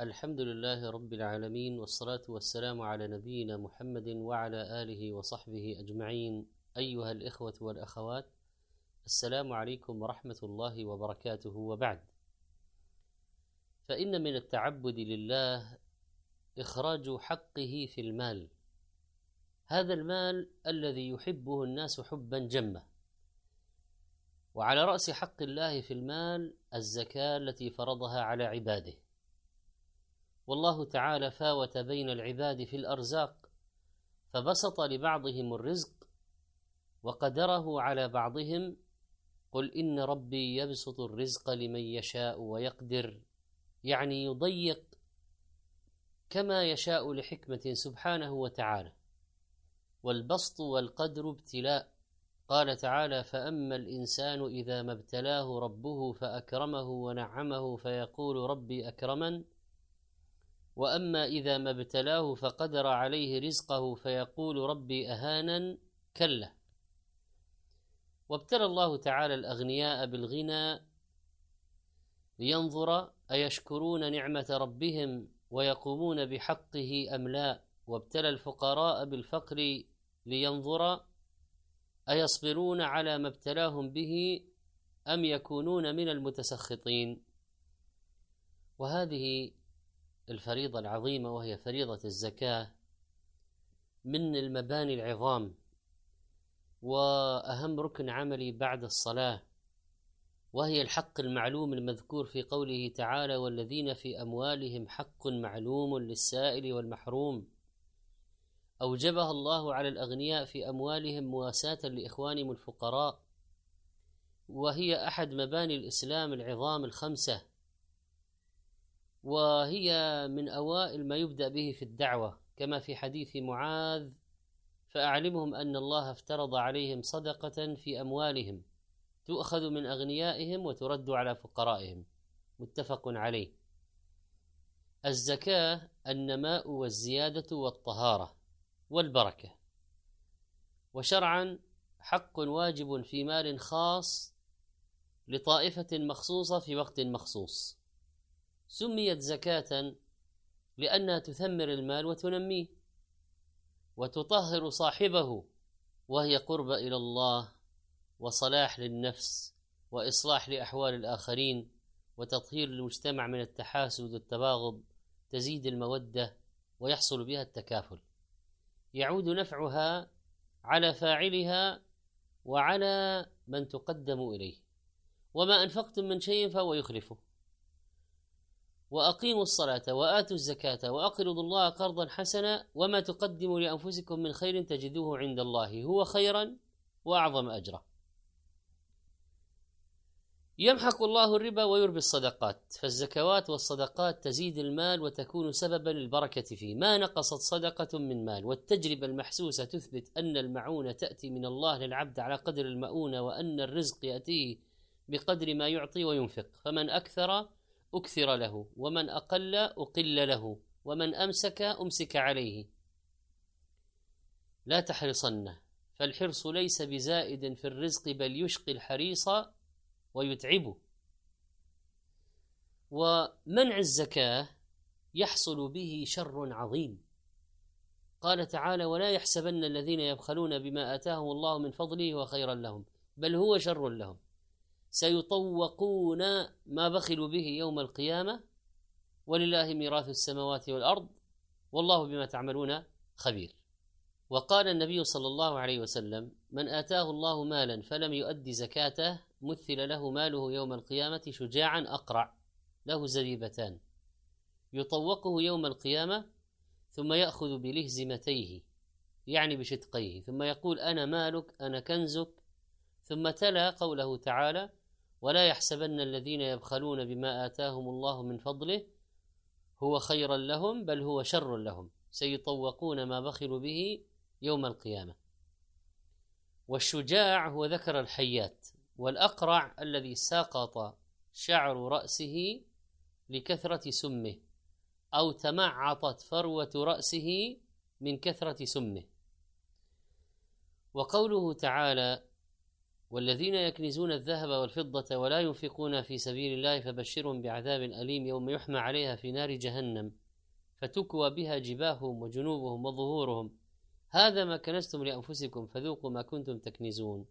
الحمد لله رب العالمين والصلاة والسلام على نبينا محمد وعلى آله وصحبه أجمعين. أيها الإخوة والأخوات السلام عليكم ورحمة الله وبركاته. وبعد فإن من التعبد لله إخراج حقه في المال. هذا المال الذي يحبه الناس حبا جما. وعلى رأس حق الله في المال الزكاة التي فرضها على عباده. والله تعالى فاوت بين العباد في الأرزاق فبسط لبعضهم الرزق وقدره على بعضهم قل إن ربي يبسط الرزق لمن يشاء ويقدر يعني يضيق كما يشاء لحكمة سبحانه وتعالى. والبسط والقدر ابتلاء قال تعالى فأما الإنسان إذا ما ابتلاه ربه فأكرمه ونعمه فيقول ربي أكرمن. وأما إذا ما ابتلاه فقدر عليه رزقه فيقول ربي أهانا كلا. وابتلى الله تعالى الأغنياء بالغنى لينظر أيشكرون نعمة ربهم ويقومون بحقه أم لا. وابتلى الفقراء بالفقر لينظر أيصبرون على ما ابتلاهم به أم يكونون من المتسخطين. وهذه الفريضة العظيمة وهي فريضة الزكاة من المباني العظام وأهم ركن عملي بعد الصلاة وهي الحق المعلوم المذكور في قوله تعالى والذين في أموالهم حق معلوم للسائل والمحروم أوجبها الله على الأغنياء في أموالهم مواساة لإخوانهم الفقراء وهي أحد مباني الإسلام العظام الخمسة. وهي من أوائل ما يبدأ به في الدعوة كما في حديث معاذ فأعلمهم أن الله افترض عليهم صدقة في أموالهم تؤخذ من أغنيائهم وترد على فقرائهم. متفق عليه. الزكاة النماء والزيادة والطهارة والبركة. وشرعا حق واجب في مال خاص لطائفة مخصوصة في وقت مخصوص. سميت زكاة لأنها تثمر المال وتنميه وتطهر صاحبه وهي قرب إلى الله وصلاح للنفس وإصلاح لأحوال الآخرين وتطهير المجتمع من التحاسد والتباغض تزيد المودة ويحصل بها التكافل. يعود نفعها على فاعلها وعلى من تقدم إليه. وما أنفقتم من شيء فهو يخلفه. وأقيموا الصلاة وآتوا الزكاة وأقرضوا الله قرضا حسنا وما تقدموا لأنفسكم من خير تجدوه عند الله هو خيرا وأعظم أجرا. يمحق الله الربا ويربي الصدقات فالزكوات والصدقات تزيد المال وتكون سببا للبركة فيه. ما نقصت صدقة من مال والتجربة المحسوسة تثبت أن المعونة تأتي من الله للعبد على قدر المؤونة وأن الرزق يأتيه بقدر ما يعطي وينفق. فمن أكثر أكثر له ومن أقل أقل له ومن أمسك أمسك عليه. لا تحرصن فالحرص ليس بزائد في الرزق بل يشقي الحريص ويتعبه. ومنع الزكاة يحصل به شر عظيم. قال تعالى ولا يحسبن الذين يبخلون بما آتاهم الله من فضله وخيرا لهم بل هو شر لهم. سيطوقون ما بخلوا به يوم القيامة ولله ميراث السماوات والأرض والله بما تعملون خبير. وقال النبي صلى الله عليه وسلم من آتاه الله مالا فلم يؤد زكاته مثل له ماله يوم القيامة شجاعا أقرع له زبيبتان يطوقه يوم القيامة ثم يأخذ بلهزمتيه يعني بشدقيه ثم يقول أنا مالك أنا كنزك. ثم تلا قوله تعالى ولا يحسبن الذين يبخلون بما آتاهم الله من فضله هو خيرا لهم بل هو شر لهم سيطوقون ما بخلوا به يوم القيامة. والشجاع هو ذكر الحيات والأقرع الذي سقط شعر رأسه لكثرة سمه أو تمعطت فروة رأسه من كثرة سمه. وقوله تعالى والذين يكنزون الذهب والفضة ولا ينفقون في سبيل الله فبشرهم بعذاب أليم يوم يحمى عليها في نار جهنم. فتكوى بها جباههم وجنوبهم وظهورهم. هذا ما كنزتم لأنفسكم فذوقوا ما كنتم تكنزون.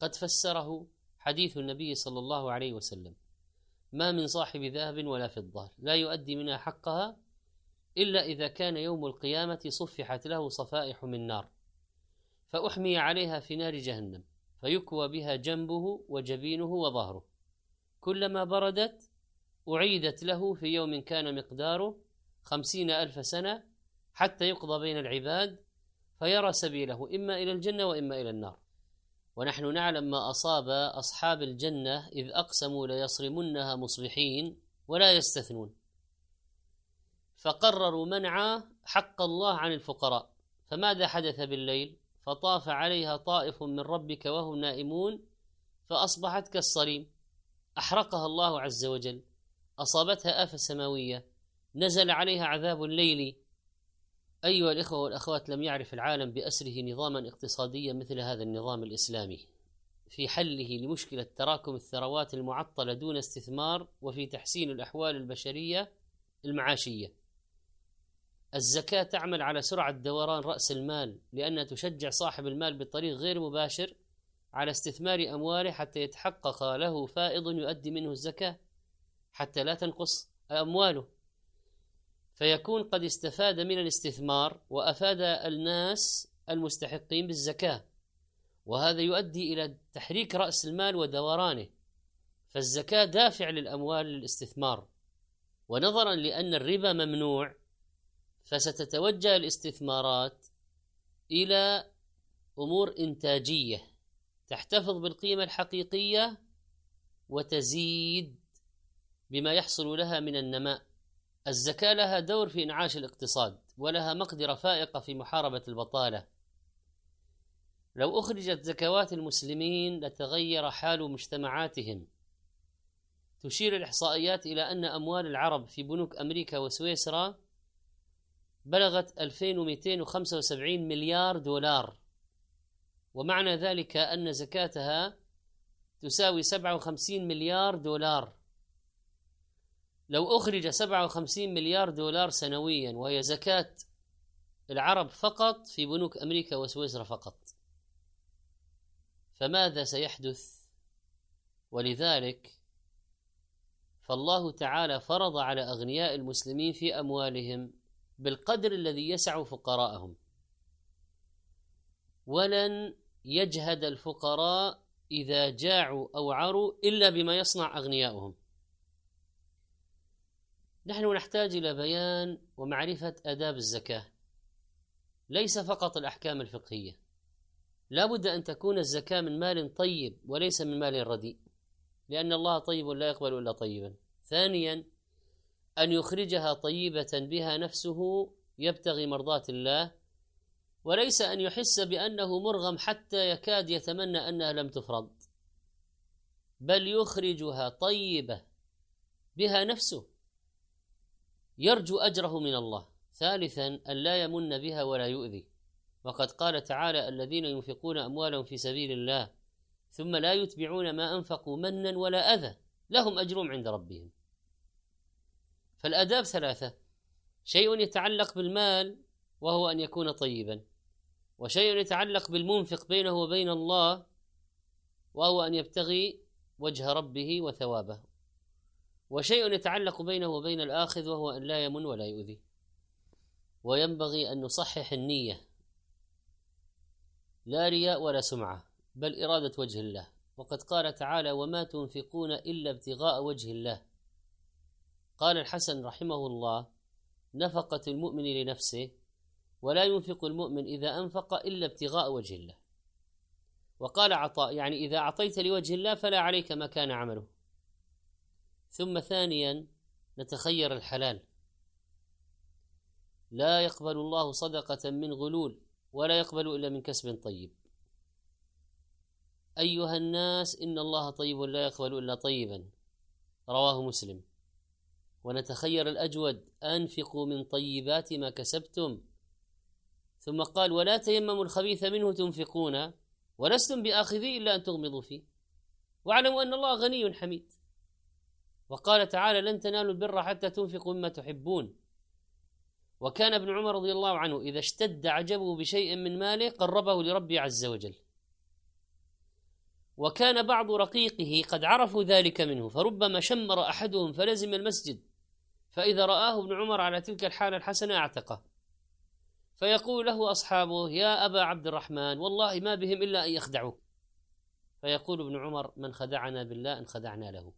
قد فسره حديث النبي صلى الله عليه وسلم. ما من صاحب ذهب ولا فضة لا يؤدي منها حقها إلا إذا كان يوم القيامة صفحت له صفائح من نار فأحمي عليها في نار جهنم. فيكوى بها جنبه وجبينه وظهره. كلما بردت أعيدت له في يوم كان مقداره خمسين ألف سنة حتى يقضى بين العباد فيرى سبيله إما إلى الجنة وإما إلى النار. ونحن نعلم ما أصاب أصحاب الجنة إذ أقسموا ليصرمنها مصبحين ولا يستثنون. فقرروا منع حق الله عن الفقراء. فماذا حدث بالليل؟ فطاف عليها طائف من ربك وهم نائمون فأصبحت كالصريم. أحرقها الله عز وجل. أصابتها آفة سماوية. نزل عليها عذاب الليل. أيها الإخوة والأخوات لم يعرف العالم بأسره نظاما اقتصاديا مثل هذا النظام الإسلامي. في حله لمشكلة تراكم الثروات المعطلة دون استثمار وفي تحسين الأحوال البشرية المعاشية. الزكاة تعمل على سرعة دوران رأس المال لأنها تشجع صاحب المال بطريق غير مباشر على استثمار أمواله حتى يتحقق له فائض يؤدي منه الزكاة حتى لا تنقص أمواله. فيكون قد استفاد من الاستثمار وأفاد الناس المستحقين بالزكاة وهذا يؤدي إلى تحريك رأس المال ودورانه. فالزكاة دافع للأموال للاستثمار ونظرا لأن الربا ممنوع فستتوجه الاستثمارات إلى أمور إنتاجية تحتفظ بالقيمة الحقيقية وتزيد بما يحصل لها من النماء. الزكاة لها دور في إنعاش الاقتصاد ولها مقدرة فائقة في محاربة البطالة. لو أخرجت زكوات المسلمين لتغير حال مجتمعاتهم. تشير الإحصائيات إلى أن أموال العرب في بنوك أمريكا وسويسرا بلغت 2275 مليار دولار. ومعنى ذلك أن زكاتها تساوي 57 مليار دولار. لو أخرج 57 مليار دولار سنويا وهي زكاة العرب فقط في بنوك أمريكا وسويسرا فقط. فماذا سيحدث؟ ولذلك فالله تعالى فرض على أغنياء المسلمين في أموالهم بالقدر الذي يسع فقراءهم. ولن يجهد الفقراء إذا جاعوا أو عروا إلا بما يصنع أغنياؤهم. نحن نحتاج إلى بيان ومعرفة آداب الزكاة ليس فقط الأحكام الفقهية. لا بد أن تكون الزكاة من مال طيب وليس من مال رديء لأن الله طيب لا يقبل إلا طيبا. ثانيا أن يخرجها طيبة بها نفسه يبتغي مرضاة الله وليس أن يحس بأنه مرغم حتى يكاد يتمنى أنها لم تفرض بل يخرجها طيبة بها نفسه يرجو أجره من الله. ثالثا أن لا يمن بها ولا يؤذي. وقد قال تعالى الذين ينفقون أموالهم في سبيل الله ثم لا يتبعون ما أنفقوا منا ولا أذى لهم أجرهم عند ربهم. فالآداب ثلاثة. شيء يتعلق بالمال وهو أن يكون طيبا. وشيء يتعلق بالمنفق بينه وبين الله وهو أن يبتغي وجه ربه وثوابه. وشيء يتعلق بينه وبين الآخذ وهو أن لا يمن ولا يؤذي. وينبغي أن نصحح النية. لا رياء ولا سمعة بل إرادة وجه الله. وقد قال تعالى وما تنفقون إلا ابتغاء وجه الله. قال الحسن رحمه الله نفقة المؤمن لنفسه ولا ينفق المؤمن إذا أنفق إلا ابتغاء وجه الله. وقال عطاء يعني إذا أعطيت لوجه الله فلا عليك ما كان عمله. ثم ثانيا نتخير الحلال. لا يقبل الله صدقة من غلول ولا يقبل إلا من كسب طيب. أيها الناس إن الله طيب لا يقبل إلا طيبا. رواه مسلم. ونتخير الأجود أنفقوا من طيبات ما كسبتم. ثم قال ولا تيمموا الخبيث منه تنفقون ولستم بآخذيه إلا أن تغمضوا فيه. واعلموا أن الله غني حميد. وقال تعالى لن تنالوا البر حتى تنفقوا مما تحبون. وكان ابن عمر رضي الله عنه إذا اشتد عجبه بشيء من ماله قربه لربه عز وجل. وكان بعض رقيقه قد عرفوا ذلك منه فربما شمر أحدهم فلزم المسجد. فإذا رآه ابن عمر على تلك الحالة الحسنة أعتقه. فيقول له أصحابه يا أبا عبد الرحمن والله ما بهم إلا أن يخدعوك. فيقول ابن عمر من خدعنا بالله إن خدعنا له.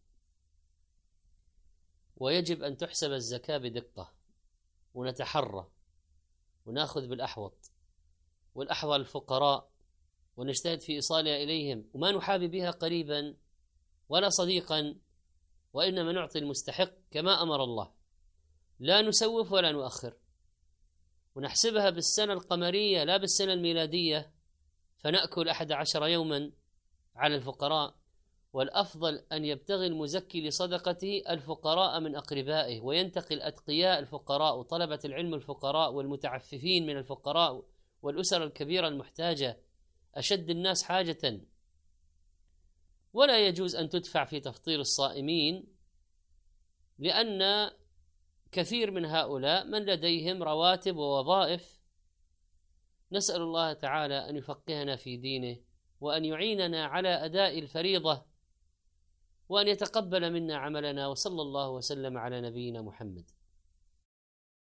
ويجب أن تحسب الزكاة بدقة ونتحرى ونأخذ بالأحوط والأحوال الفقراء ونجتهد في إيصالها إليهم وما نحابي بها قريبا ولا صديقا وإنما نعطي المستحق كما أمر الله. لا نسوف ولا نؤخر. ونحسبها بالسنة القمرية لا بالسنة الميلادية فنأكل أحد عشر يوما على الفقراء والأفضل أن يبتغي المزكي لصدقته الفقراء من أقربائه وينتقي الأتقياء الفقراء وطلبة العلم الفقراء والمتعففين من الفقراء والأسر الكبيرة المحتاجة. أشد الناس حاجة. ولا يجوز أن تدفع في تفطير الصائمين لأن كثير من هؤلاء من لديهم رواتب ووظائف. نسأل الله تعالى أن يفقهنا في دينه وأن يعيننا على أداء الفريضة وأن يتقبل منا عملنا وصلى الله وسلم على نبينا محمد.